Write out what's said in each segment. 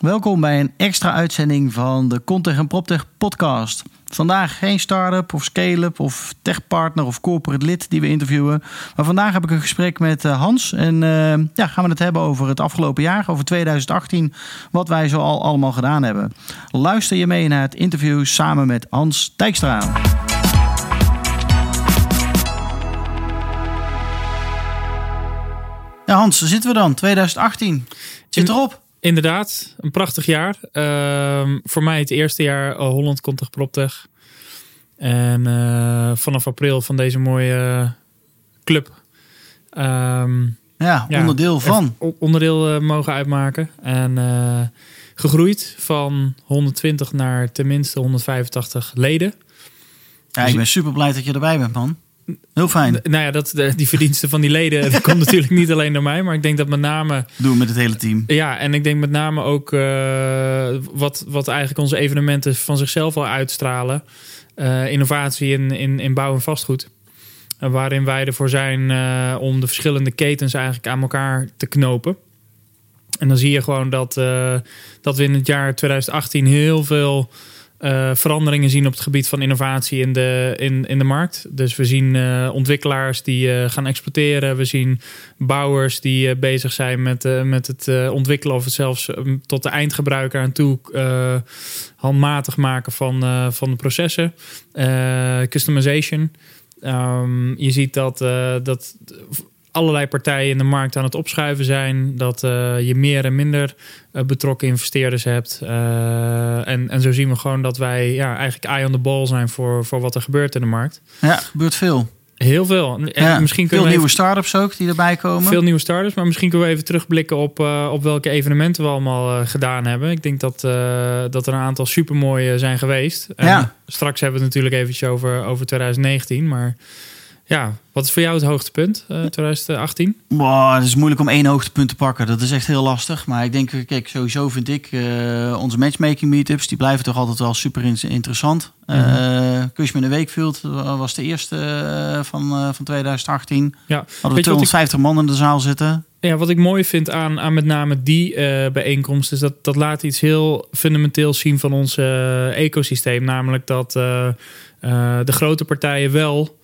Welkom bij een extra uitzending van de Contech en PropTech podcast. Vandaag geen start-up of scale-up of techpartner of corporate lid die we interviewen. Maar vandaag heb ik een gesprek met eh, Hans. En uh, ja, gaan we het hebben over het afgelopen jaar, over 2018. Wat wij zo al allemaal gedaan hebben. Luister je mee naar het interview samen met Hans Dijkstra. Ja, Hans, daar zitten we dan. 2018. Zit erop. Inderdaad, een prachtig jaar. Uh, voor mij het eerste jaar Holland Contech PropTech. En uh, vanaf april van deze mooie club. Um, ja, onderdeel van. Onderdeel uh, mogen uitmaken. En gegroeid van 120 naar tenminste 185 leden. Ja, ik ben super blij dat je erbij bent, man. Heel fijn. Nou ja, dat, die verdiensten van die leden dat komt natuurlijk niet alleen door mij, maar ik denk dat met name. Doen met het hele team. Ja, en ik denk met name ook uh, wat, wat eigenlijk onze evenementen van zichzelf al uitstralen. Uh, innovatie in, in, in bouw en vastgoed. Uh, waarin wij ervoor zijn om de verschillende ketens eigenlijk aan elkaar te knopen. En dan zie je gewoon dat, dat we in het jaar 2018 heel veel uh, veranderingen zien op het gebied van innovatie in de, in, in de markt. Dus we zien uh, ontwikkelaars die uh, gaan exporteren. We zien bouwers die bezig zijn met, met het ontwikkelen of het zelfs tot de eindgebruiker aan toe handmatig maken van, van de processen. customization. Um, je ziet dat, dat allerlei partijen in de markt aan het opschuiven zijn. Dat uh, je meer en minder uh, betrokken investeerders hebt. Uh, en, en zo zien we gewoon dat wij ja, eigenlijk eye on the ball zijn voor, voor wat er gebeurt in de markt. Ja, gebeurt veel. Heel veel. En ja, misschien veel nieuwe even, start-ups ook die erbij komen. Veel nieuwe start-ups, maar misschien kunnen we even terugblikken op, op welke evenementen we allemaal gedaan hebben. Ik denk dat, dat er een aantal supermooie zijn geweest. Ja. Straks hebben we het natuurlijk eventjes over, over 2019, maar... Ja, wat is voor jou het hoogtepunt uh, 2018? Wow, het is moeilijk om één hoogtepunt te pakken. Dat is echt heel lastig. Maar ik denk, kijk, sowieso vind ik uh, onze matchmaking meetups, die blijven toch altijd wel super interessant. Mm -hmm. uh, in Wakefield was de eerste uh, van, van 2018. Ja. Hadden we 250 ik... man in de zaal zitten. Ja, wat ik mooi vind aan, aan met name die bijeenkomst, is dat dat laat iets heel fundamenteels zien van ons ecosysteem. Namelijk dat de grote partijen wel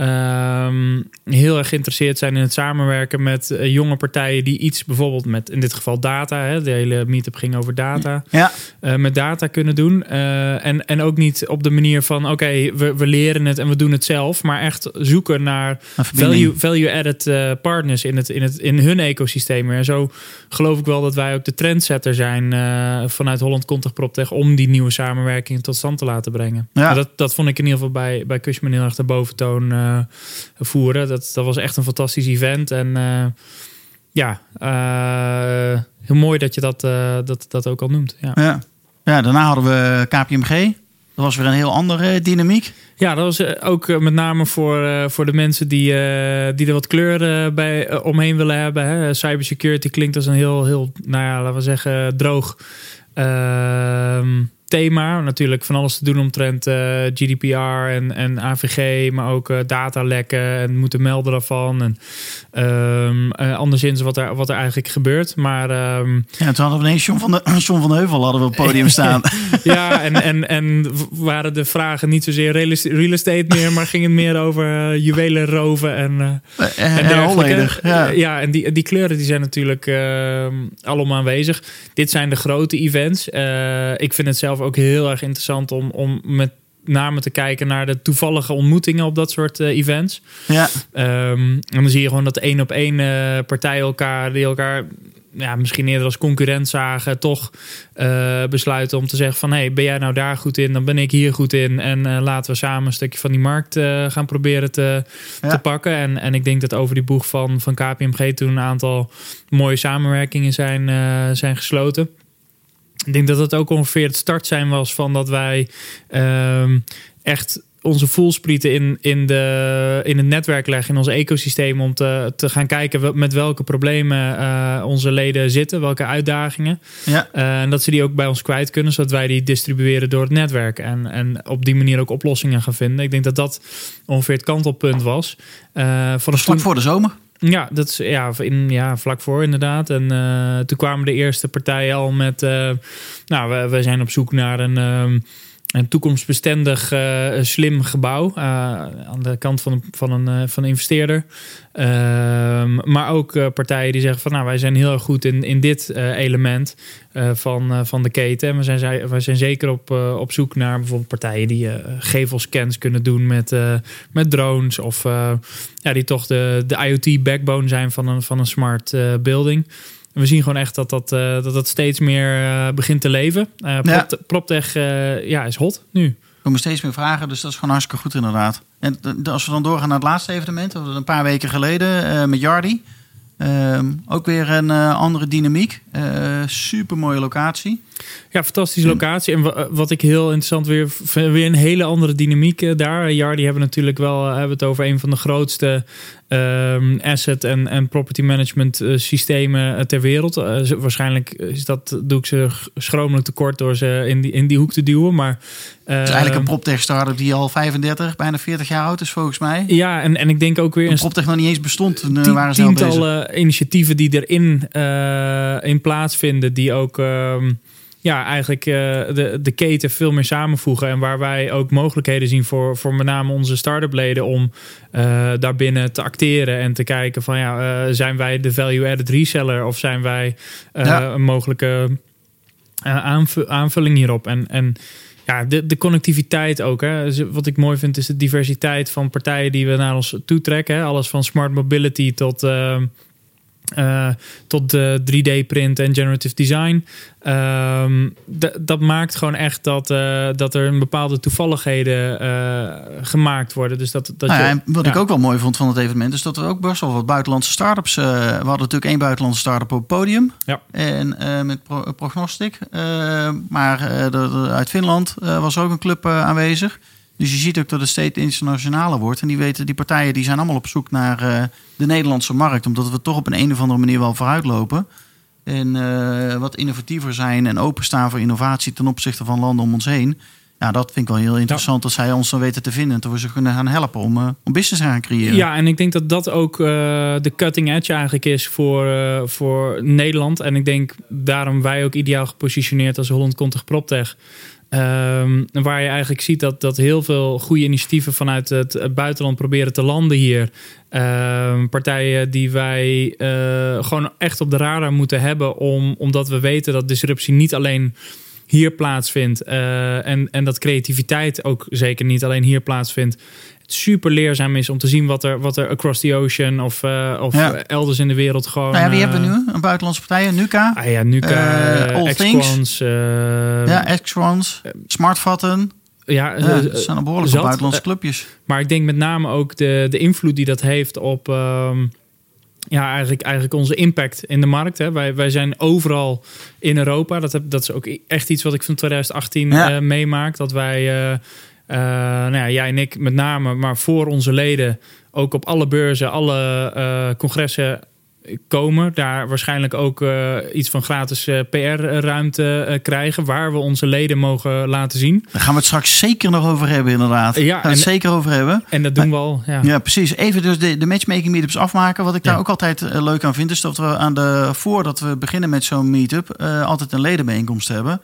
Um, heel erg geïnteresseerd zijn in het samenwerken met uh, jonge partijen die iets bijvoorbeeld met in dit geval data, hè, de hele meetup ging over data, ja. Uh, met data kunnen doen. Uh, en, en ook niet op de manier van oké, okay, we, we leren het en we doen het zelf, maar echt zoeken naar value, value added partners in, het, in, het, in hun ecosysteem. En zo geloof ik wel dat wij ook de trendsetter zijn vanuit Holland Contact PropTech om die nieuwe samenwerking tot stand te laten brengen. Ja. Dat, dat vond ik in ieder geval bij, bij Cushman heel erg de boventoon voeren. Dat, dat was echt een fantastisch event. En uh, ja, uh, heel mooi dat je dat, dat, dat ook al noemt. Ja. Ja. ja, daarna hadden we KPMG. Dat was weer een heel andere dynamiek. Ja, dat was ook met name voor, voor de mensen die, die er wat kleur bij omheen willen hebben. Hè. Cybersecurity klinkt als een heel, heel nou ja, laten we zeggen, droog ehm, thema. Natuurlijk van alles te doen omtrent uh, GDPR en, en AVG, maar ook uh, datalekken en moeten melden daarvan. En um, uh, anderszins wat er, wat er eigenlijk gebeurt. Maar um, ja, toen hadden we ineens John van, de, John van Heuvel hadden we op het podium staan. ja, en, en, en waren de vragen niet zozeer real estate meer, maar ging het meer over juwelen roven en, en dergelijke. Ja. ja, en die, die kleuren die zijn natuurlijk ehm, allemaal aanwezig. Dit zijn de grote events. ik vind het zelf ook heel erg interessant om, om met name te kijken naar de toevallige ontmoetingen op dat soort uh, events. Ja. Um, en dan zie je gewoon dat één op één uh, partijen elkaar die elkaar ja, misschien eerder als concurrent zagen, toch uh, besluiten om te zeggen van hé, hey, ben jij nou daar goed in, dan ben ik hier goed in en laten we samen een stukje van die markt gaan proberen te, ja. te pakken. En, en ik denk dat over die boeg van, van KPMG toen een aantal mooie samenwerkingen zijn, zijn gesloten. Ik denk dat het ook ongeveer het start zijn was van dat wij ehm, echt onze voelsprieten in, in, de, in het netwerk leggen, in ons ecosysteem, om te, te gaan kijken met welke problemen uh, onze leden zitten, welke uitdagingen. Ja. Uh, en dat ze die ook bij ons kwijt kunnen, zodat wij die distribueren door het netwerk. En, en op die manier ook oplossingen gaan vinden. Ik denk dat dat ongeveer het kantelpunt was. Uh, van vlak voor de zomer? Ja, dat is ja, in, ja, vlak voor inderdaad. En toen kwamen de eerste partijen al met. nou, we, we zijn op zoek naar een. Ehm, een toekomstbestendig uh, slim gebouw uh, aan de kant van van een, van een investeerder. Ehm, maar ook partijen die zeggen van nou wij zijn heel erg goed in, in dit element van, van de keten. En we zijn, we zijn zeker op, op zoek naar bijvoorbeeld partijen die gevelscans kunnen doen met, met drones. Of ja, die toch de, de IoT backbone zijn van een, van een smart building we zien gewoon echt dat dat, uh, dat, dat steeds meer uh, begint te leven. Ja. PropTech ja, is hot nu. Komen steeds meer vragen, dus dat is gewoon hartstikke goed inderdaad. En als we dan doorgaan naar het laatste evenement, dat een paar weken geleden met Jardy. Ehm, ook weer een andere dynamiek. super mooie locatie. Ja, fantastische locatie. En wat ik heel interessant weer weer een hele andere dynamiek daar. Jardy hebben natuurlijk wel hebben het over een van de grootste um, asset en, en property management uh, systemen eh, ter wereld. Uh, waarschijnlijk is dat, doe ik ze schromelijk tekort door ze in die, in die hoek te duwen. Maar, uh, het is eigenlijk een proptech startup die al 35, bijna 40 jaar oud is volgens mij. Ja, en, en ik denk ook weer... Een proptech nog niet eens bestond. Tien, waren ze tientallen initiatieven die erin in plaatsvinden, die ook... Um, ja, eigenlijk uh, de, de keten veel meer samenvoegen. En waar wij ook mogelijkheden zien voor, voor met name onze start-up leden om uh, daarbinnen te acteren en te kijken van ja, uh, zijn wij de value-added reseller of zijn wij ja. een mogelijke aanvulling hierop? En, en ja, de, de connectiviteit ook. Hè. Wat ik mooi vind is de diversiteit van partijen die we naar ons toe trekken. Hè. Alles van smart mobility tot uh, tot de 3D-print en generative design. Um, dat maakt gewoon echt dat, uh, dat er een bepaalde toevalligheden uh, gemaakt worden. Dus dat, dat nou ja, je, wat ja. ik ook wel mooi vond van het evenement, is dat er ook best wel wat buitenlandse start-ups. we hadden natuurlijk één buitenlandse start-up op het podium. Ja. En met pro Prognostic. maar uit Finland was ook een club aanwezig. Dus je ziet ook dat het steeds internationaler wordt. En die weten, die partijen die zijn allemaal op zoek naar uh, de Nederlandse markt. Omdat we toch op een, een of andere manier wel vooruit lopen. En uh, wat innovatiever zijn en openstaan voor innovatie ten opzichte van landen om ons heen. Ja, dat vind ik wel heel interessant ja. dat zij ons dan weten te vinden. En dat we ze kunnen gaan helpen om, uh, om business te gaan creëren. Ja, en ik denk dat dat ook de cutting edge eigenlijk is voor, voor Nederland. En ik denk daarom wij ook ideaal gepositioneerd als Holland Contig PropTech. Um, waar je eigenlijk ziet dat, dat heel veel goede initiatieven vanuit het buitenland proberen te landen hier. Um, partijen die wij uh, gewoon echt op de radar moeten hebben, om, omdat we weten dat disruptie niet alleen hier plaatsvindt. Uh, en, en dat creativiteit ook zeker niet alleen hier plaatsvindt super leerzaam is om te zien wat er, wat er across the ocean of, uh, of ja. elders in de wereld gewoon. Nou ja, wie hebben we nu? Een buitenlandse partij, Nuka. Ah ja, Nuka, All Things. Ja, X-Quans, Smartvatten. Ja, ja dat zijn een behoorlijk zat, buitenlandse clubjes. Maar ik denk met name ook de, de invloed die dat heeft op. Um, ja, eigenlijk, eigenlijk onze impact in de markt. Hè. Wij, wij zijn overal in Europa. Dat, heb, dat is ook echt iets wat ik van 2018 ja. uh, meemaak. Dat wij uh, uh, nou ja, jij en ik met name, maar voor onze leden ook op alle beurzen, alle congressen komen. Daar waarschijnlijk ook uh, iets van gratis PR-ruimte krijgen, waar we onze leden mogen laten zien. Daar gaan we het straks zeker nog over hebben, inderdaad. Ja, gaan we het zeker over hebben. En dat doen we al. Ja, ja precies. Even dus de, de matchmaking meetups afmaken. Wat ik daar ook altijd leuk aan vind, is dat we aan de voordat we beginnen met zo'n meetup altijd een ledenbijeenkomst hebben.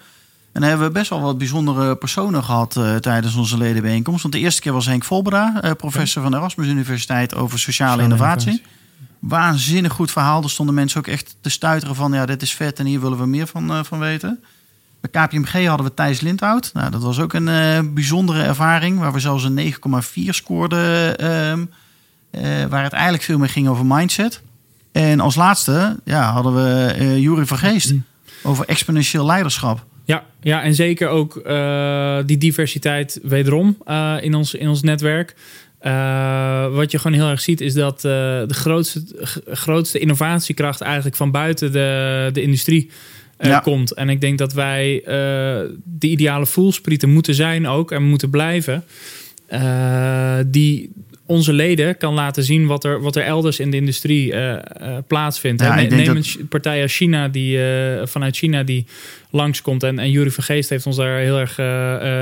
En hebben we best wel wat bijzondere personen gehad uh, tijdens onze ledenbijeenkomst. Want de eerste keer was Henk Volbera, uh, professor van de Erasmus Universiteit over sociale innovatie. innovatie. Waanzinnig goed verhaal. Er stonden mensen ook echt te stuiteren van ja, dit is vet en hier willen we meer van, uh, van weten. Bij KPMG hadden we Thijs Lindhout. Nou, dat was ook een bijzondere ervaring, waar we zelfs een 9,4 scoorden. Ehm, waar het eigenlijk veel meer ging over mindset. En als laatste ja, hadden we uh, Jury van Geest over exponentieel leiderschap. Ja, ja, en zeker ook die diversiteit wederom in, ons, in ons netwerk. Uh, wat je gewoon heel erg ziet is dat de grootste, grootste innovatiekracht eigenlijk van buiten de, de industrie eh, Ja. komt. En ik denk dat wij eh, de ideale voelsprieten moeten zijn ook en moeten blijven. eh, die onze leden kan laten zien wat er, wat er elders in de industrie eh, eh, plaatsvindt. Ja, Neem dat- een partij als China die eh, vanuit China die langskomt. En, en Jury Vergeest heeft ons daar heel erg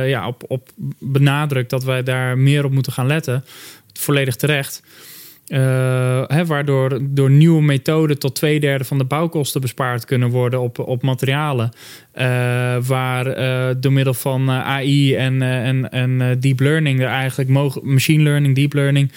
ja, op, op benadrukt dat wij daar meer op moeten gaan letten. Volledig terecht. Eh, waardoor door nieuwe methoden tot twee derde van de bouwkosten bespaard kunnen worden op, op materialen. Eh, waar eh, door middel van AI en, en, en deep learning, er eigenlijk machine learning, deep learning,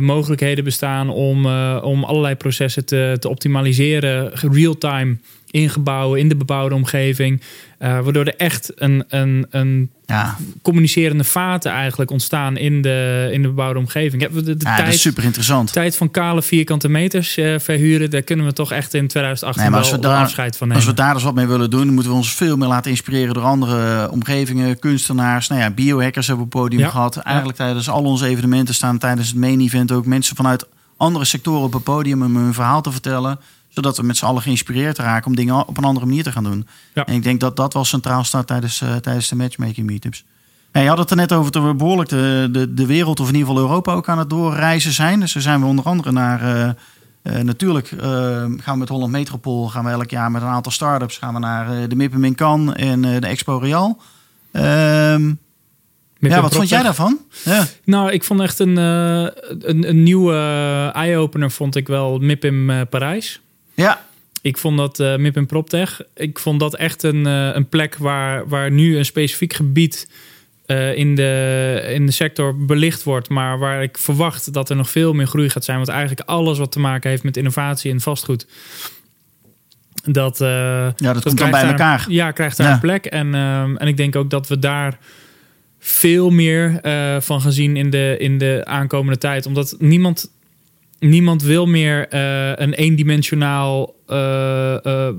mogelijkheden bestaan om, om allerlei processen te, te optimaliseren, real-time ingebouwen in de bebouwde omgeving. eh, waardoor er echt een, een, een Ja, communicerende vaten eigenlijk ontstaan in de, in de bebouwde omgeving. De, de ja dat tijd, is super interessant. tijd van kale vierkante meters eh, verhuren, daar kunnen we toch echt in 2018 Nee, wel we daar- afscheid van nemen. Als we daar dus wat mee willen doen, moeten we ons veel meer laten inspireren door andere omgevingen, kunstenaars. Nou ja, biohackers hebben we op het podium Ja. gehad. Eigenlijk tijdens al onze evenementen staan tijdens het main event ook mensen vanuit andere sectoren op het podium om hun verhaal te vertellen. Zodat we met z'n allen geïnspireerd raken om dingen op een andere manier te gaan doen. Ja. En ik denk dat dat wel centraal staat tijdens, eh, tijdens de matchmaking meetups. Ja, je had het er net over dat we behoorlijk de, de, de wereld of in ieder geval Europa ook aan het doorreizen zijn. Dus daar zijn we onder andere naar... eh, eh, natuurlijk gaan we met Holland Metropool, gaan we elk jaar met een aantal start-ups gaan we naar de MIPIM in Cannes en de Expo Real. Ehm, ja, wat vond jij daarvan? Ja. Nou, ik vond echt een, een, een nieuwe eye-opener vond ik wel MIPIM Parijs. Ja, Ik vond dat eh MIPIM PropTech, ik vond dat echt een, eh, een plek waar, waar nu een specifiek gebied eh, in, de, in de sector belicht wordt, maar waar ik verwacht dat er nog veel meer groei gaat zijn. Want eigenlijk alles wat te maken heeft met innovatie en vastgoed, dat, ja, dat, komt dan bij daar- elkaar. Ja, krijgt daar Ja. een plek. En, ehm, en ik denk ook dat we daar veel meer van gaan zien in de, in de aankomende tijd. Omdat niemand, niemand wil meer eh, een eendimensionaal eh, eh,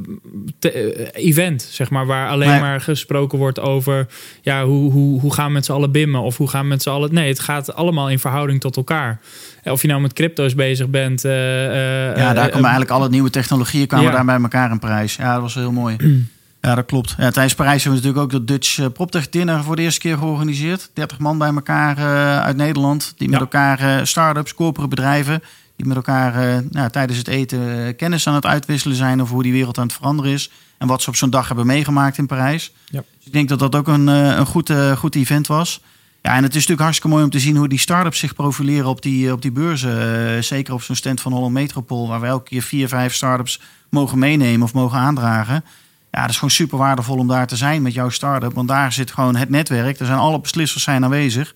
event, zeg maar. Waar alleen Nee. maar gesproken wordt over... ja, hoe, hoe, hoe gaan we met z'n allen bimmen? Of hoe gaan we met z'n allen... Nee, het gaat allemaal in verhouding tot elkaar. Of je nou met crypto's bezig bent... Ja, daar komen eigenlijk alle nieuwe technologieën kwamen ja. daar bij elkaar in Parijs. Ja, dat was heel mooi. Ja, dat klopt. Ja, tijdens Parijs hebben we natuurlijk ook de Dutch PropTech Dinner voor de eerste keer georganiseerd. 30 man bij elkaar uit Nederland. Die met elkaar eh, start-ups, corporate bedrijven. Die met elkaar eh, nou, tijdens het eten eh, kennis aan het uitwisselen zijn over hoe die wereld aan het veranderen is. En wat ze op zo'n dag hebben meegemaakt in Parijs. Ja. Dus ik denk dat dat ook een, eh, een goed, goed event was. Ja, en het is natuurlijk hartstikke mooi om te zien hoe die start-ups zich profileren op die, op die beurzen. Zeker op zo'n stand van Holland Metropool, waar we elke keer vier, vijf start-ups mogen meenemen of mogen aandragen. Ja, dat is gewoon super waardevol om daar te zijn met jouw start-up. Want daar zit gewoon het netwerk. Er zijn alle beslissers zijn aanwezig.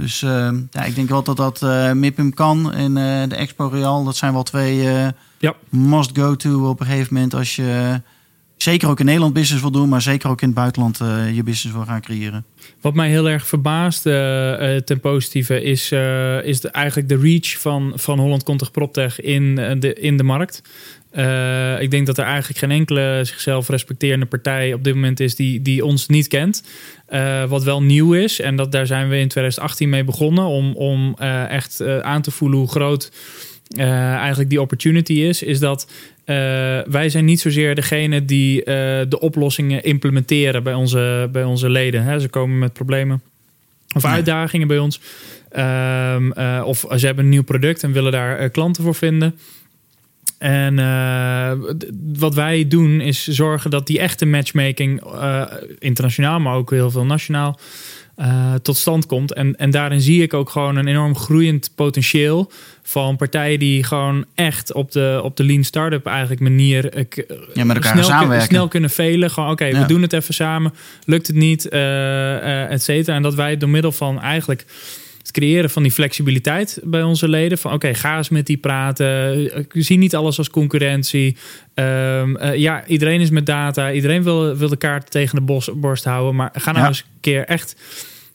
Dus eh, ja, ik denk wel dat dat eh MIPIM kan en eh, de Expo Real, dat zijn wel twee eh, Ja. must go to op een gegeven moment als je zeker ook in Nederland business wil doen, maar zeker ook in het buitenland je business wil gaan creëren. Wat mij heel erg verbaast ten positieve is, is de, eigenlijk de reach van, van Holland Contig PropTech in, de, in de markt. Eh, ik denk dat er eigenlijk geen enkele zichzelf respecterende partij op dit moment is die, die ons niet kent. Eh, wat wel nieuw is, en dat, daar zijn we in 2018 mee begonnen om, om eh, echt aan te voelen hoe groot eigenlijk die opportunity is, is dat wij zijn niet zozeer degene die de oplossingen implementeren bij onze, bij onze leden. Hè. Ze komen met problemen of Nee. uitdagingen bij ons. Eh, of ze hebben een nieuw product en willen daar klanten voor vinden. En eh, wat wij doen is zorgen dat die echte matchmaking, eh, internationaal, maar ook heel veel nationaal, eh, tot stand komt. En, en daarin zie ik ook gewoon een enorm groeiend potentieel van partijen die gewoon echt op de, op de lean startup eigenlijk manier Ja, met elkaar snel, samenwerken. snel kunnen velen. Gewoon oké, Ja. we doen het even samen. Lukt het niet, et cetera. En dat wij door middel van eigenlijk het creëren van die flexibiliteit bij onze leden. Van oké, ga eens met die praten. Zie niet alles als concurrentie. Ehm, eh, ja, iedereen is met data. Iedereen wil, wil de kaart tegen de bos, borst houden. Maar ga nou Ja. eens een keer echt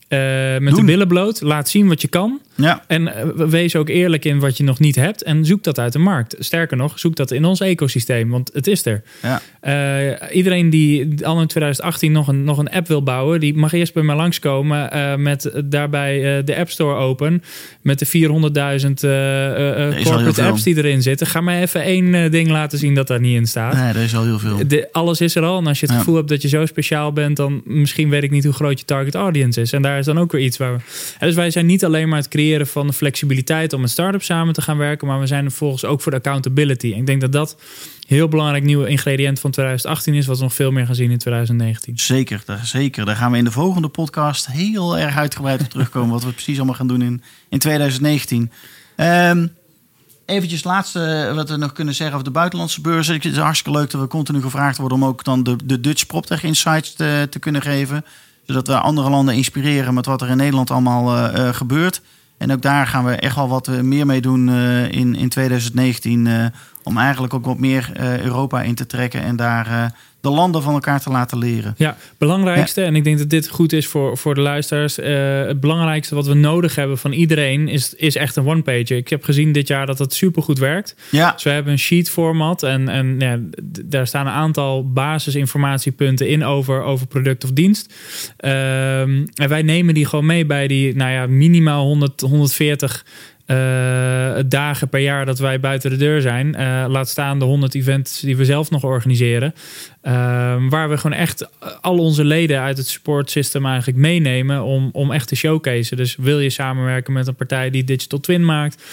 Eh, met de billen bloot. Laat zien wat je kan. Ja, En eh, wees ook eerlijk in wat je nog niet hebt. En zoek dat uit de markt. Sterker nog, zoek dat in ons ecosysteem. Want het is er. ja. Eh, iedereen die al in 2018 nog een, nog een app wil bouwen, die mag eerst bij mij langskomen eh met daarbij de App Store open. Met de 400.000 eh, eh, heel corporate apps die erin zitten. Ga mij even één ding laten zien dat daar niet in staat. Nee, er is al heel veel. De, alles is er al. En als je het Ja. gevoel hebt dat je zo speciaal bent, dan misschien weet ik niet hoe groot je target audience is. En daar is dan ook weer iets waar we. En Dus wij zijn niet alleen maar het creëren van de flexibiliteit om met start-ups samen te gaan werken, maar we zijn er volgens ook voor de accountability. Ik denk dat dat een heel belangrijk nieuwe ingrediënt van 2018 is, wat we nog veel meer gaan zien in 2019. Zeker, daar, zeker. Daar gaan we in de volgende podcast heel erg uitgebreid op terugkomen. wat we precies allemaal gaan doen in, in 2019. Ehm eventjes laatste wat we nog kunnen zeggen over de buitenlandse beurzen. Het is hartstikke leuk dat we continu gevraagd worden om ook dan de, de Dutch PropTech Insights te, te kunnen geven. Zodat we andere landen inspireren met wat er in Nederland allemaal eh, eh, gebeurt. En ook daar gaan we echt wel wat eh, meer mee doen eh, in, in 2019. eh, om eigenlijk ook wat meer Europa in te trekken en daar de landen van elkaar te laten leren. Ja, belangrijkste, en ik denk dat dit goed is voor, voor de luisteraars. eh, het belangrijkste wat we nodig hebben van iedereen is, is echt een one-pager. Ik heb gezien dit jaar dat het supergoed werkt. Ja, Dus we hebben een sheet format en, en ja, daar staan een aantal basisinformatiepunten in over, over product of dienst. Ehm, en wij nemen die gewoon mee bij die nou ja, minimaal 100, 140 eh, dagen per jaar dat wij buiten de deur zijn. Eh, laat staan de 100 events die we zelf nog organiseren. Ehm, waar we gewoon echt al onze leden uit het support system eigenlijk meenemen om, om echt te showcaseen. Dus wil je samenwerken met een partij die digital twin maakt,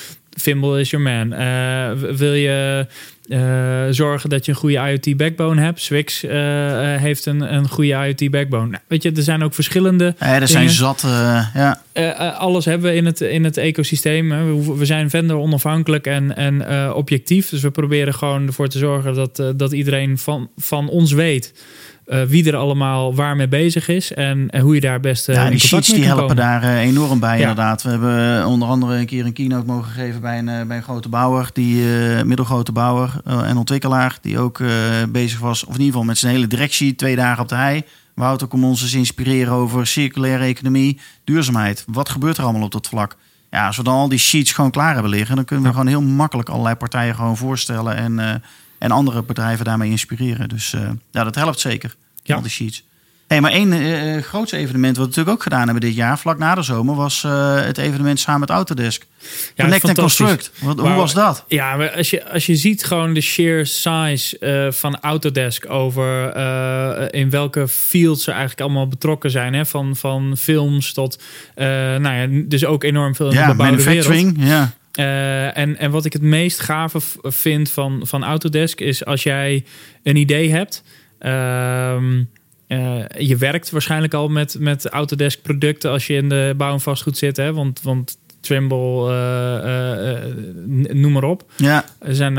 Fimble is your man. Eh, wil je eh, zorgen dat je een goede IoT backbone hebt? Swix eh, heeft een, een goede IoT backbone. Nou, weet je, er zijn ook verschillende. Ja, er zijn zat. ja. Alles hebben we in het, in het ecosysteem. We, we zijn vendor onafhankelijk en, en objectief. Dus we proberen gewoon ervoor te zorgen dat, dat iedereen van, van ons weet. Eh, wie er allemaal waar mee bezig is en, en hoe je daar best eh, ja, in die sheets die helpen komen. daar eh, enorm bij, Ja. inderdaad. We hebben eh, onder andere een keer een keynote mogen geven bij een, bij een grote bouwer, die middelgrote bouwer en ontwikkelaar, die ook bezig was, of in ieder geval met zijn hele directie, twee dagen op de hei. Wouter kon ons eens inspireren over circulaire economie, duurzaamheid. Wat gebeurt er allemaal op dat vlak? Ja, als we dan al die sheets gewoon klaar hebben liggen, dan kunnen we Ja. gewoon heel makkelijk allerlei partijen gewoon voorstellen en, en andere bedrijven daarmee inspireren. Dus eh, ja, dat helpt zeker. Ja. Al die sheets. Hey, maar één eh, grootste evenement wat we natuurlijk ook gedaan hebben dit jaar, vlak na de zomer, was het evenement samen met Autodesk. Ja, Connect. Construct. Wat, hoe was dat? Ja, maar als je, als je ziet gewoon de sheer size van Autodesk over in welke fields ze eigenlijk allemaal betrokken zijn. Hè? Van, van films tot, nou ja, dus ook enorm veel in de Ja, wereld. manufacturing. Ja. Eh, en, en wat ik het meest gave vind van, van Autodesk is als jij een idee hebt. ehm, eh, je werkt waarschijnlijk al met, met Autodesk producten als je in de bouw en vastgoed zit. Hè? Want, want Trimble, eh, noem maar op. Ja, Er zijn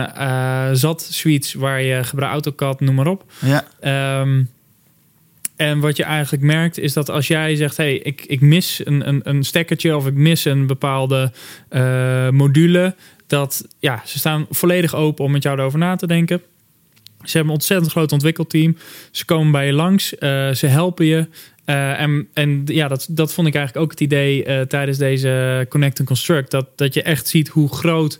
zat suites waar je gebruikt AutoCAD, noem maar op. ja, Ehm, en wat je eigenlijk merkt is dat als jij zegt: hey, ik, ik mis een, een, een stekkertje of ik mis een bepaalde eh, module, dat ja, ze staan volledig open om met jou erover na te denken. Ze hebben een ontzettend groot ontwikkelteam. Ze komen bij je langs, eh, ze helpen je. Eh, en en ja, dat, dat vond ik eigenlijk ook het idee tijdens deze Connect and Construct. Dat, dat je echt ziet hoe groot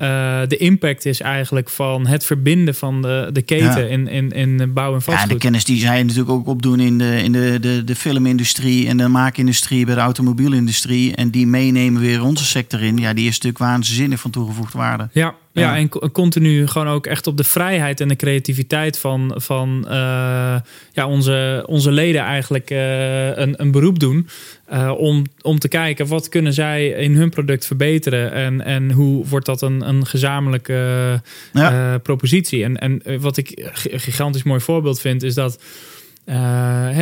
eh, de impact is eigenlijk van het verbinden van de, de keten Ja. in, in, in bouw en ja, de vastgoed. kennis die zij natuurlijk ook opdoen in de, in de, de, de filmindustrie en de maakindustrie, bij de automobielindustrie. En die meenemen weer onze sector in. Ja, die is natuurlijk waanzinnig van toegevoegde waarde. Ja, ja. En co- continu gewoon ook echt op de vrijheid en de creativiteit van, van eh, ja, onze, onze leden eigenlijk eh, een, een beroep doen. eh, om, om te kijken wat kunnen zij in hun product verbeteren. En, en hoe wordt dat een, een gezamenlijke Ja. propositie. En, en wat ik een gigantisch mooi voorbeeld vind, is dat.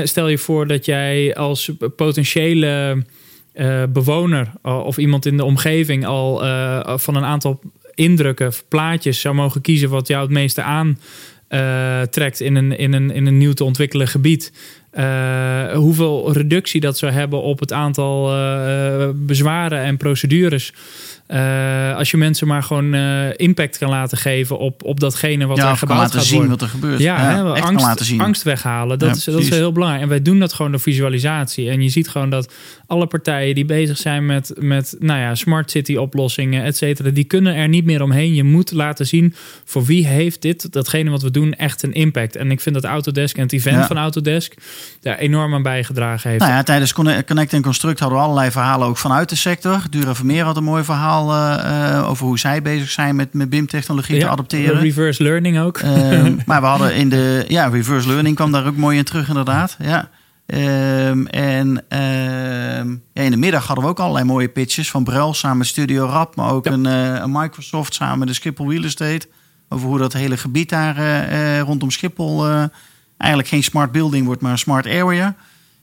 stel je voor dat jij als potentiële bewoner of iemand in de omgeving al van een aantal indrukken, of plaatjes zou mogen kiezen wat jou het meeste aantrekt in, een, in, een, in een nieuw te ontwikkelen gebied. Eh, hoeveel reductie dat zou hebben op het aantal eh, bezwaren en procedures Uh, als je mensen maar gewoon impact kan laten geven op, op datgene wat ja, er gebouwd laten gaat zien worden. wat er gebeurt. Ja, Ja, hè, angst, weghalen. Dat, Ja, is, dat is heel belangrijk. En wij doen dat gewoon door visualisatie. En je ziet gewoon dat alle partijen die bezig zijn met, met nou ja, smart city oplossingen, et cetera, die kunnen er niet meer omheen. Je moet laten zien voor wie heeft dit, datgene wat we doen, echt een impact. En ik vind dat Autodesk en het event Ja. van Autodesk daar enorm aan bijgedragen heeft. Nou ja, tijdens Conne- Connect en Construct hadden we allerlei verhalen ook vanuit de sector. Dura Vermeer had een mooi verhaal eh, eh, over hoe zij bezig zijn met, met BIM-technologie te adopteren. Reverse learning ook. Ehm, maar we hadden in de ja, reverse learning kwam daar ook mooi in terug, inderdaad. Ja. Ehm, en ehm, ja, in de middag hadden we ook allerlei mooie pitches van Brel samen met Studio Rap, maar ook Ja. een, eh, een Microsoft samen met de Schiphol Real Estate. Over hoe dat hele gebied daar eh, eh, rondom Schiphol eigenlijk geen smart building wordt, maar een smart area.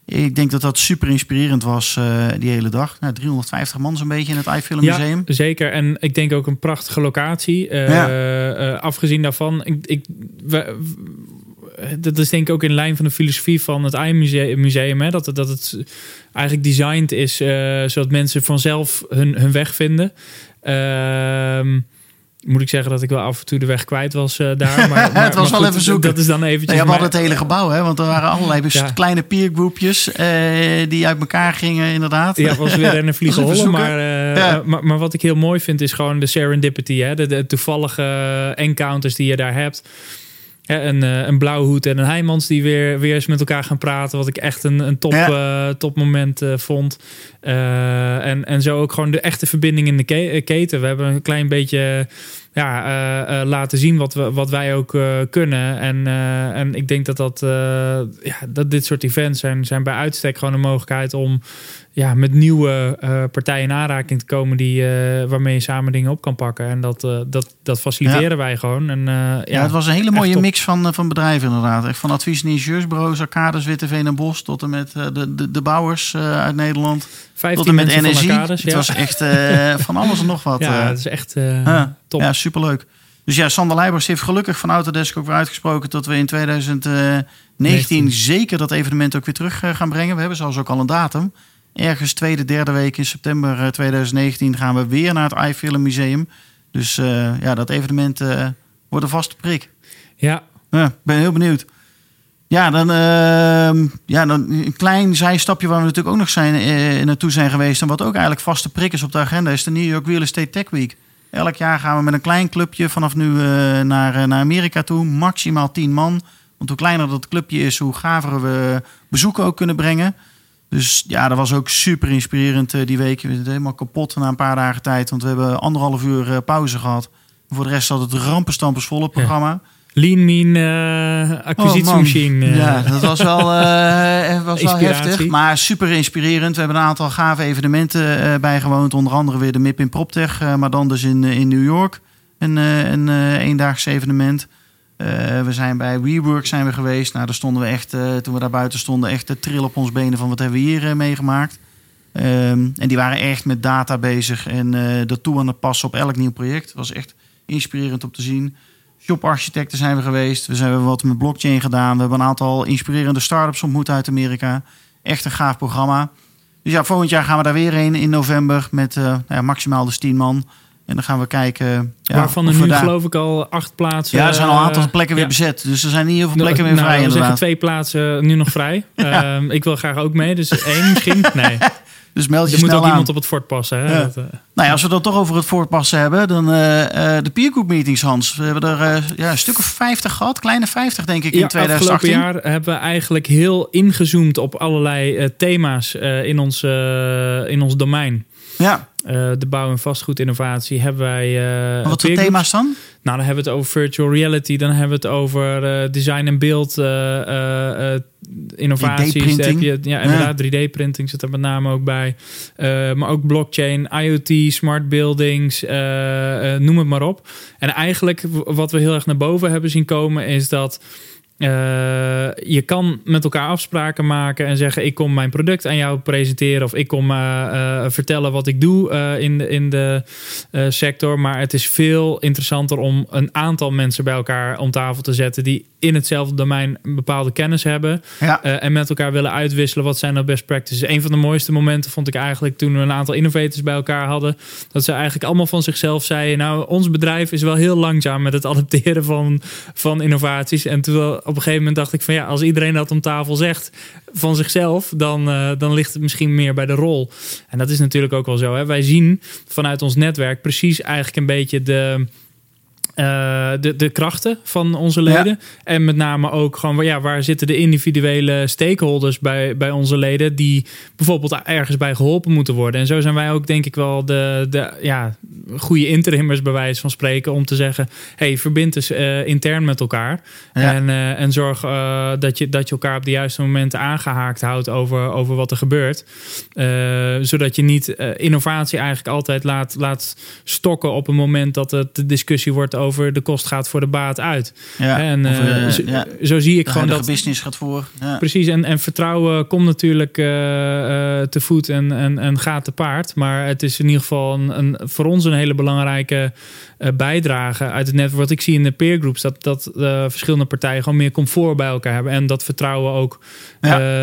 Ik denk dat dat super inspirerend was die hele dag. Nou, 350 man zo'n beetje in het iFilm Museum. Ja, zeker. En ik denk ook een prachtige locatie. Ja. afgezien daarvan, ik, ik, we- dat is denk ik ook in lijn van de filosofie van het AI-museum. Museum, hè? Dat, het- dat het eigenlijk designed is eh, zodat mensen vanzelf hun, hun weg vinden. Ehm, moet ik zeggen dat ik wel af en toe de weg kwijt was eh, daar. Maar, maar- was maar wel even zoeken. Dat is dan eventjes... Nou ja, we hadden het hele gebouw, hè? want er waren allerlei Ja. kleine peergroepjes eh, die uit elkaar gingen, inderdaad. Ja, was weer rennen vliegen hollen. Maar, eh, Ja. maar, maar wat ik heel mooi vind is gewoon de serendipity. Hè? De, de toevallige encounters die je daar hebt. Een, eh, een Blauwhoed en een Heijmans die weer, weer eens met elkaar gaan praten. Wat ik echt een, een top, topmoment eh, vond. En, en zo ook gewoon de echte verbinding in de ke- keten. We hebben een klein beetje ja, eh, eh, laten zien wat, we, wat wij ook eh, kunnen. En, en ik denk dat, dat, ja, dat dit soort events zijn, zijn bij uitstek gewoon een mogelijkheid om ja, met nieuwe partijen in aanraking te komen die, waarmee je samen dingen op kan pakken. En dat, dat, dat faciliteren wij gewoon. En, ja, Ja, het was een hele mooie mix van, van bedrijven inderdaad. Echt van advies- en ingenieursbureaus, Arcades, Witteveen en Bos... tot en met de, de, de bouwers uit Nederland. 15 Tot en met energie. Arcades, het was echt eh, van alles en nog wat. ja, eh. het is echt eh, Ja, top. Ja, superleuk. Dus ja, Sander Leibers heeft gelukkig van Autodesk ook weer uitgesproken... dat we in 2019 19. zeker dat evenement ook weer terug gaan brengen. We hebben zelfs ook al een datum. Ergens tweede, derde week in september eh, 2019 gaan we weer naar het iFilm Museum. Dus ja, dat evenement wordt een vaste prik. Ja, Ja, ik ben heel benieuwd. Ja, dan, ehm, ja, dan een klein zijstapje waar we natuurlijk ook nog zijn, eh, naartoe zijn geweest. En wat ook eigenlijk vaste prik is op de agenda, is de New York Real Estate Tech Week. Elk jaar gaan we met een klein clubje vanaf nu eh, naar, eh, naar Amerika toe. Maximaal 10 man. Want hoe kleiner dat clubje is, hoe gaver we bezoeken ook kunnen brengen. Dus ja, dat was ook super inspirerend eh, die week. We zijn helemaal kapot na een paar dagen tijd. Want we hebben anderhalf uur eh, pauze gehad. Voor de rest had het rampenstampers vol het programma. Lean Mean acquisitiemachine. eh. Ja, dat was wel, eh, was wel heftig. Maar super inspirerend. We hebben een aantal gave evenementen bijgewoond. Onder andere weer de MIP in PropTech. maar dan dus in, in New York. Een, een eendaags evenement. We zijn bij WeWork zijn we geweest. Nou, daar stonden we echt, toen we daar buiten stonden, echt te trillen op ons benen van wat hebben we hier meegemaakt. Ehm, en die waren echt met data bezig en dat toe aan het passen op elk nieuw project. Het was echt inspirerend om te zien. Shop-architecten zijn we geweest. We hebben wat met blockchain gedaan. We hebben een aantal inspirerende start-ups ontmoet uit Amerika. Echt een gaaf programma. Dus ja, volgend jaar gaan we daar weer heen in november met eh, nou ja, maximaal dus 10 man. En dan gaan we kijken. Ja, Waarvan er we nu daar- geloof ik al acht plaatsen... Ja, er zijn al een aantal eh, plekken weer bezet. Dus er zijn niet heel veel plekken Nou, meer vrij we zeggen inderdaad. twee plaatsen nu nog vrij. Ehm, ik wil graag ook mee, dus één misschien. Nee, Dus meld je er moet snel ook aan. iemand op het fort passen. Hè? Ja. Dat, eh, Nou ja, als we dat toch over het voortpassen hebben, dan eh, eh, de peergroup meetings, Hans. We hebben er ja, een stuk of 50 gehad, kleine 50 denk ik in ja, afgelopen 2018. jaar hebben we eigenlijk heel ingezoomd op allerlei thema's in, ons, in ons domein. Ja, Eh, de bouw- en vastgoedinnovatie hebben wij... maar wat voor thema's dan? Nou, dan hebben we het over virtual reality. Dan hebben we het over eh, design en beeld innovaties. 3D-printing. Daar heb je, ja, inderdaad. 3D-printing zit er met name ook bij. Maar ook blockchain, IoT, smart buildings, noem het maar op. En eigenlijk wat we heel erg naar boven hebben zien komen... is dat eh, je kan met elkaar afspraken maken en zeggen: Ik kom mijn product aan jou presenteren. Of ik kom eh, eh, vertellen wat ik doe in de, in de sector. Maar het is veel interessanter om een aantal mensen bij elkaar om tafel te zetten. die in hetzelfde domein een bepaalde kennis hebben. Ja. en met elkaar willen uitwisselen wat zijn nou best practices. Een van de mooiste momenten vond ik eigenlijk toen we een aantal innovators bij elkaar hadden. Dat ze eigenlijk allemaal van zichzelf zeiden: Nou, ons bedrijf is wel heel langzaam met het adapteren van, van innovaties. En toen op een gegeven moment dacht ik van ja, als iedereen dat om tafel zegt van zichzelf, dan, eh, dan ligt het misschien meer bij de rol. En dat is natuurlijk ook wel zo. Hè? Wij zien vanuit ons netwerk precies eigenlijk een beetje de. Eh, de, de krachten van onze leden. En met name ook gewoon ja, waar zitten de individuele stakeholders bij, bij onze leden die bijvoorbeeld ergens bij geholpen moeten worden. En zo zijn wij ook denk ik wel de, de ja, goede interimmers bij wijze van spreken om te zeggen: hey, verbind dus eh, intern met elkaar. Ja. En, eh, en zorg dat, je, dat je elkaar op de juiste momenten aangehaakt houdt over, over wat er gebeurt. Zodat je niet innovatie eigenlijk altijd laat, laat stokken op een moment dat het de discussie wordt over de kost gaat voor de baat uit. Ja. En Of, eh, eh, zo, ja. zo zie ik De gewoon dat. business gaat voor. Ja. Precies, en, en vertrouwen komt natuurlijk eh, te voet en, en, en gaat te paard. Maar het is in ieder geval een, een, voor ons een hele belangrijke bijdrage uit het netwerk. Wat ik zie in de peergroups, dat, dat verschillende partijen gewoon meer comfort bij elkaar hebben. En dat vertrouwen ook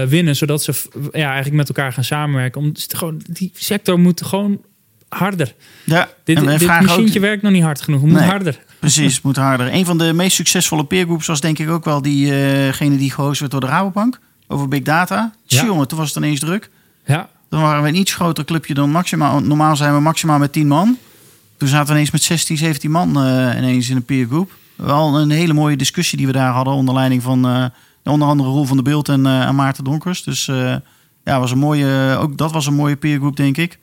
winnen, zodat ze ja, eigenlijk met elkaar gaan samenwerken. Om, gewoon, die sector moet gewoon harder. Ja. Dit, en dit machientje ook, werkt nog niet hard genoeg. Het moet Nee. harder. Precies, moet harder. Een van de meest succesvolle peergroups was denk ik ook wel diegene die gehost werd door de Rabobank. Over big data. Ja. Jongen, toen was het ineens druk. Ja, Dan waren we een iets groter clubje dan maximaal. Normaal zijn we maximaal met 10 man. Toen zaten we ineens met 16, 17 man eh, ineens in een peergroep. Wel een hele mooie discussie die we daar hadden onder leiding van eh, onder andere Roel van der Beeld en, eh, en Maarten Donkers. Dus eh, ja, was een mooie, ook dat was een mooie peergroep, denk ik.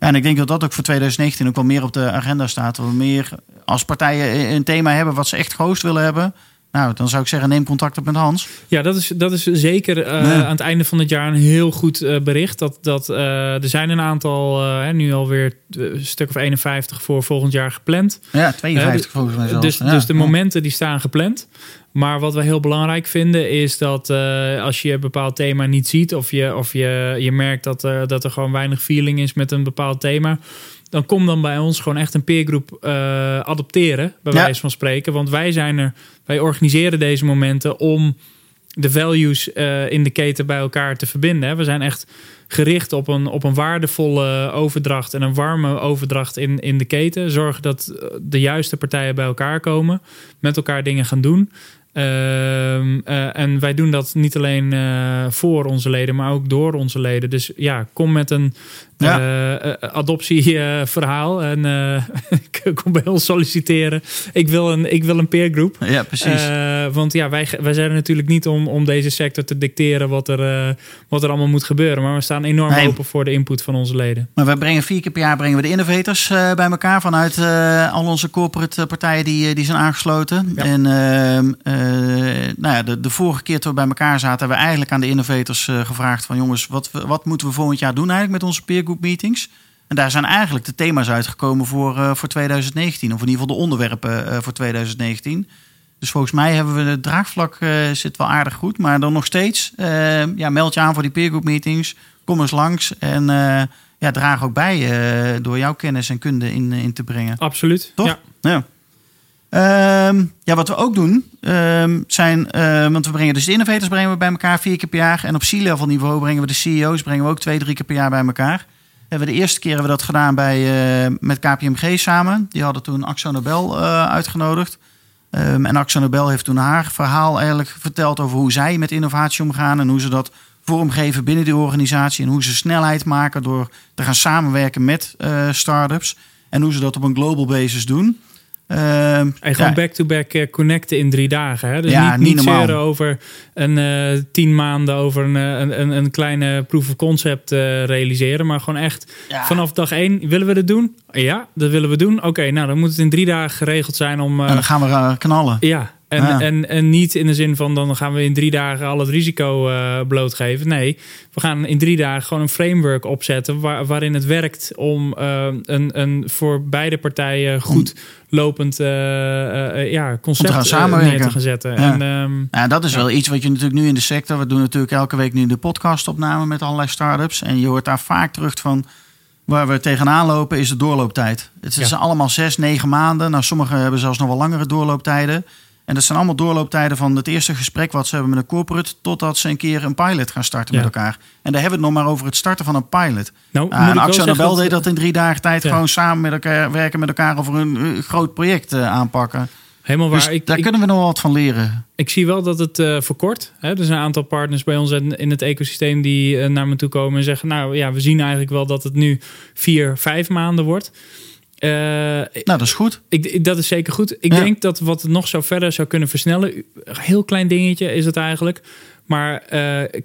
En ik denk dat dat ook voor 2019 ook wel meer op de agenda staat. Dat we meer als partijen een thema hebben wat ze echt gehost willen hebben. Nou, dan zou ik zeggen, neem contact op met Hans. Ja, dat is, dat is zeker eh, Nee. aan het einde van het jaar een heel goed eh, bericht. Dat, dat, eh, er zijn een aantal, nu alweer een stuk of 51 voor volgend jaar gepland. Ja, 52 Ja, volgens mij zelfs. Dus, Ja. dus de momenten die staan gepland. Maar wat wij heel belangrijk vinden is dat als je een bepaald thema niet ziet... of je, of je, je merkt dat, er dat er gewoon weinig feeling is met een bepaald thema... dan kom dan bij ons gewoon echt een peergroep eh, adopteren, bij Ja. wijze van spreken. Want wij zijn er, wij organiseren deze momenten om de values eh, in de keten bij elkaar te verbinden. hè. We zijn echt gericht op een, op een waardevolle overdracht en een warme overdracht in, in de keten. Zorgen dat eh, de juiste partijen bij elkaar komen, met elkaar dingen gaan doen. Ehm, eh, en wij doen dat niet alleen eh, voor onze leden, maar ook door onze leden. Dus ja, kom met een Ja. eh, adoptieverhaal en kom bij ons solliciteren. Ik wil een, ik wil een peergroep. Ja, precies. Want ja, wij, wij zijn er natuurlijk niet om, om deze sector te dicteren wat er, wat er allemaal moet gebeuren. Maar we staan enorm Nee. open voor de input van onze leden. Maar we brengen vier keer per jaar brengen we de innovators bij elkaar vanuit al onze corporate partijen die, die zijn aangesloten. Ja. En ehm, eh, nou ja, de, de vorige keer toen we bij elkaar zaten, hebben we eigenlijk aan de innovators eh, gevraagd van jongens, wat, wat moeten we volgend jaar doen eigenlijk met onze peer group meetings? En daar zijn eigenlijk de thema's uitgekomen voor, eh, voor 2019, of in ieder geval de onderwerpen eh, voor 2019. Dus volgens mij hebben we het draagvlak eh, zit wel aardig goed. Maar dan nog steeds, eh, ja, meld je aan voor die peergroup meetings. Kom eens langs en eh, ja, draag ook bij eh, door jouw kennis en kunde in, in te brengen. Absoluut. Toch? Ja. Ja. Ehm, ja, wat we ook doen, ehm, zijn, eh, want we brengen dus de innovators brengen we bij elkaar vier keer per jaar. En op C-level niveau brengen we de CEO's brengen we ook twee, drie keer per jaar bij elkaar. Hebben we de eerste keer hebben we dat gedaan bij, eh, met KPMG samen. Die hadden toen Axo Nobel eh, uitgenodigd. Ehm, en Axo Nobel heeft toen haar verhaal eigenlijk verteld over hoe zij met innovatie omgaan. En hoe ze dat vormgeven binnen die organisatie. En hoe ze snelheid maken door te gaan samenwerken met eh start-ups. En hoe ze dat op een global basis doen. Ehm, En gewoon ja, back-to-back eh, connecten in drie dagen. Hè? Dus Ja, niet, niet over een eh, tien maanden over een, eh, een, een, een kleine proof of concept realiseren. Maar gewoon echt ja, vanaf dag één, willen we dit doen? Ja, dat willen we doen. Oké, nou dan moet het in drie dagen geregeld zijn om... en dan gaan we knallen. Ja, en, Ja. En, en niet in de zin van dan gaan we in drie dagen al het risico eh, blootgeven. Nee, we gaan in drie dagen gewoon een framework opzetten waar, waarin het werkt om eh, een, een voor beide partijen goed lopend eh, eh, eh, ja, concept gaan eh, samenwerken. neer te gaan zetten. Ja. En, ehm, Ja, dat is Ja. wel iets wat je natuurlijk nu in de sector. We doen natuurlijk elke week nu de podcastopname met allerlei start-ups. En je hoort daar vaak terug van. Waar we tegenaan lopen is de doorlooptijd. Het is Ja. allemaal zes, negen maanden. Nou, sommigen hebben zelfs nog wel langere doorlooptijden. En dat zijn allemaal doorlooptijden van het eerste gesprek wat ze hebben met een corporate... totdat ze een keer een pilot gaan starten Ja. met elkaar. En daar hebben we het nog maar over het starten van een pilot. Nou, moet en Axel Nobel deed dat in drie dagen tijd... Ja. gewoon samen met elkaar werken met elkaar over een eh, groot project eh, aanpakken. Helemaal waar. Dus ik, daar ik, kunnen we nog wat van leren. ik zie wel dat het eh verkort. Hè? Er zijn een aantal partners bij ons in, in het ecosysteem die naar me toe komen en zeggen: Nou ja, we zien eigenlijk wel dat het nu vier, vijf maanden wordt. Eh, Nou, dat is goed. ik, dat is zeker goed. Ik Ja. denk dat wat het nog zo verder zou kunnen versnellen, een heel klein dingetje is het eigenlijk. Maar eh,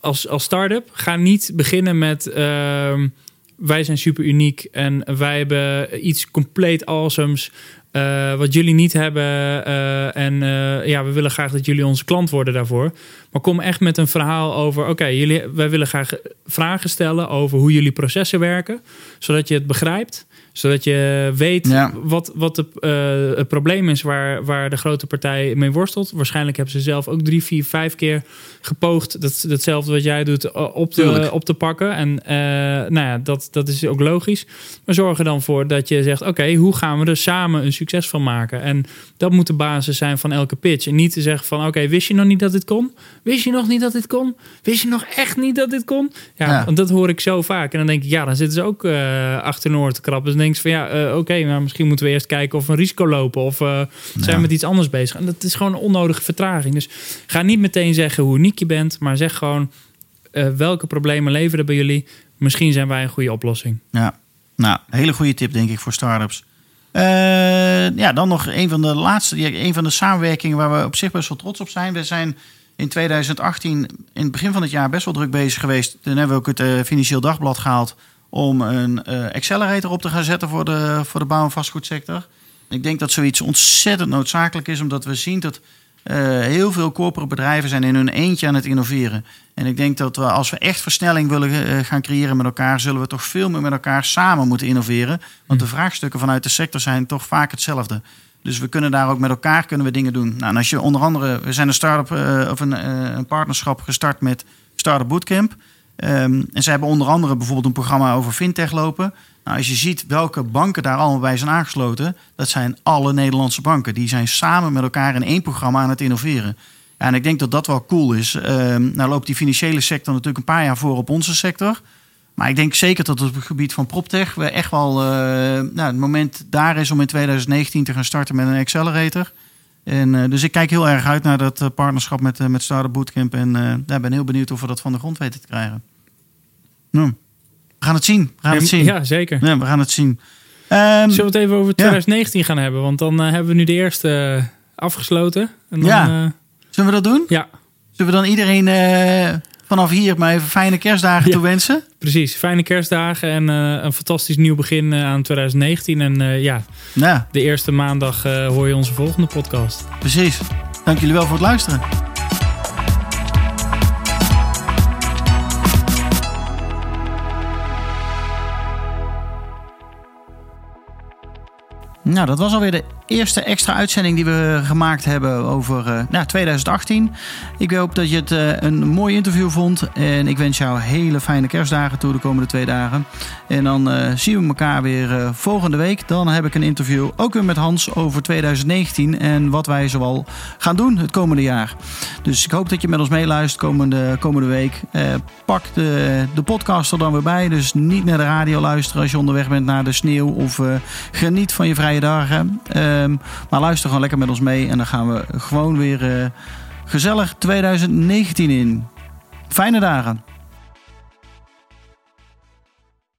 als, als start-up ga niet beginnen met ehm, wij zijn super uniek en wij hebben iets compleet awesomes. eh, wat jullie niet hebben. en ja, we willen graag dat jullie onze klant worden daarvoor. Maar kom echt met een verhaal over: oké, jullie, wij willen graag vragen stellen over hoe jullie processen werken, zodat je het begrijpt, zodat je weet Ja. wat, wat de, eh, het probleem is waar, waar de grote partij mee worstelt. Waarschijnlijk hebben ze zelf ook drie, vier, vijf keer gepoogd dat, datzelfde wat jij doet eh, op te, Tuurlijk. op te pakken. En eh, nou ja, dat, dat is ook logisch. Maar zorg er dan voor dat je zegt: oké, hoe gaan we er samen een succes van maken? En dat moet de basis zijn van elke pitch. En niet te zeggen van: oké, wist je nog niet dat dit kon? Wist je nog niet dat dit kon? Wist je nog echt niet dat dit kon? Ja, Ja. want dat hoor ik zo vaak. En dan denk ik: ja, dan zitten ze ook eh achter een oor te krabben. Dus van: ja, eh, oké, maar misschien moeten we eerst kijken of we een risico lopen. Of eh, zijn we met iets anders bezig? En dat is gewoon een onnodige vertraging. Dus ga niet meteen zeggen hoe uniek je bent, maar zeg gewoon: eh, welke problemen leveren bij jullie? Misschien zijn wij een goede oplossing. Ja, nou, hele goede tip denk ik voor startups. Ja, dan nog een van de laatste, een van de samenwerkingen waar we op zich best wel trots op zijn. We zijn in 2018, in het begin van het jaar, best wel druk bezig geweest. Toen hebben we ook het Financieel Dagblad gehaald om een eh, accelerator op te gaan zetten voor de, voor de bouw- en vastgoedsector. Ik denk dat zoiets ontzettend noodzakelijk is, omdat we zien dat eh, heel veel corporate bedrijven zijn in hun eentje aan het innoveren. En ik denk dat we, als we echt versnelling willen eh, gaan creëren met elkaar, zullen we toch veel meer met elkaar samen moeten innoveren. Want de vraagstukken vanuit de sector zijn toch vaak hetzelfde. Dus we kunnen daar ook met elkaar kunnen we dingen doen. Nou, en als je onder andere, we zijn een start-up of een, een partnerschap gestart met Startup Bootcamp. Ehm, en ze hebben onder andere bijvoorbeeld een programma over fintech lopen. Nou, als je ziet welke banken daar allemaal bij zijn aangesloten, dat zijn alle Nederlandse banken. Die zijn samen met elkaar in één programma aan het innoveren. Ja, en ik denk dat dat wel cool is. Ehm, nou loopt die financiële sector natuurlijk een paar jaar voor op onze sector. Maar ik denk zeker dat op het gebied van PropTech we echt wel eh, nou, het moment daar is om in 2019 te gaan starten met een accelerator. En, eh, dus ik kijk heel erg uit naar dat eh, partnerschap met, eh, met Startup Bootcamp. En ja, ben heel benieuwd of we dat van de grond weten te krijgen. We gaan het zien. We gaan het zien. Ja, zeker. Ja, we gaan het zien. Ehm, Zullen we het even over 2019 gaan hebben? Want dan eh, hebben we nu de eerste eh, afgesloten. En dan, Ja. eh, zullen we dat doen? ja, Zullen we dan iedereen vanaf hier maar even fijne kerstdagen Ja. toewensen? precies. Fijne kerstdagen en een fantastisch nieuw begin aan 2019. En ja, Ja, de eerste maandag hoor je onze volgende podcast. precies. Dank jullie wel voor het luisteren. Nou, dat was alweer de eerste extra uitzending die we gemaakt hebben over eh, nou, 2018. Ik hoop dat je het eh, een mooi interview vond. En ik wens jou hele fijne kerstdagen toe de komende twee dagen. En dan eh, zien we elkaar weer volgende week. Dan heb ik een interview ook weer met Hans over 2019 en wat wij zoal gaan doen het komende jaar. Dus ik hoop dat je met ons meeluistert komende, komende week. Pak de, de podcast er dan weer bij. Dus niet naar de radio luisteren als je onderweg bent naar de sneeuw. Of geniet van je vrije dagen. Ehm, maar luister gewoon lekker met ons mee. En dan gaan we gewoon weer eh, gezellig 2019 in. Fijne dagen.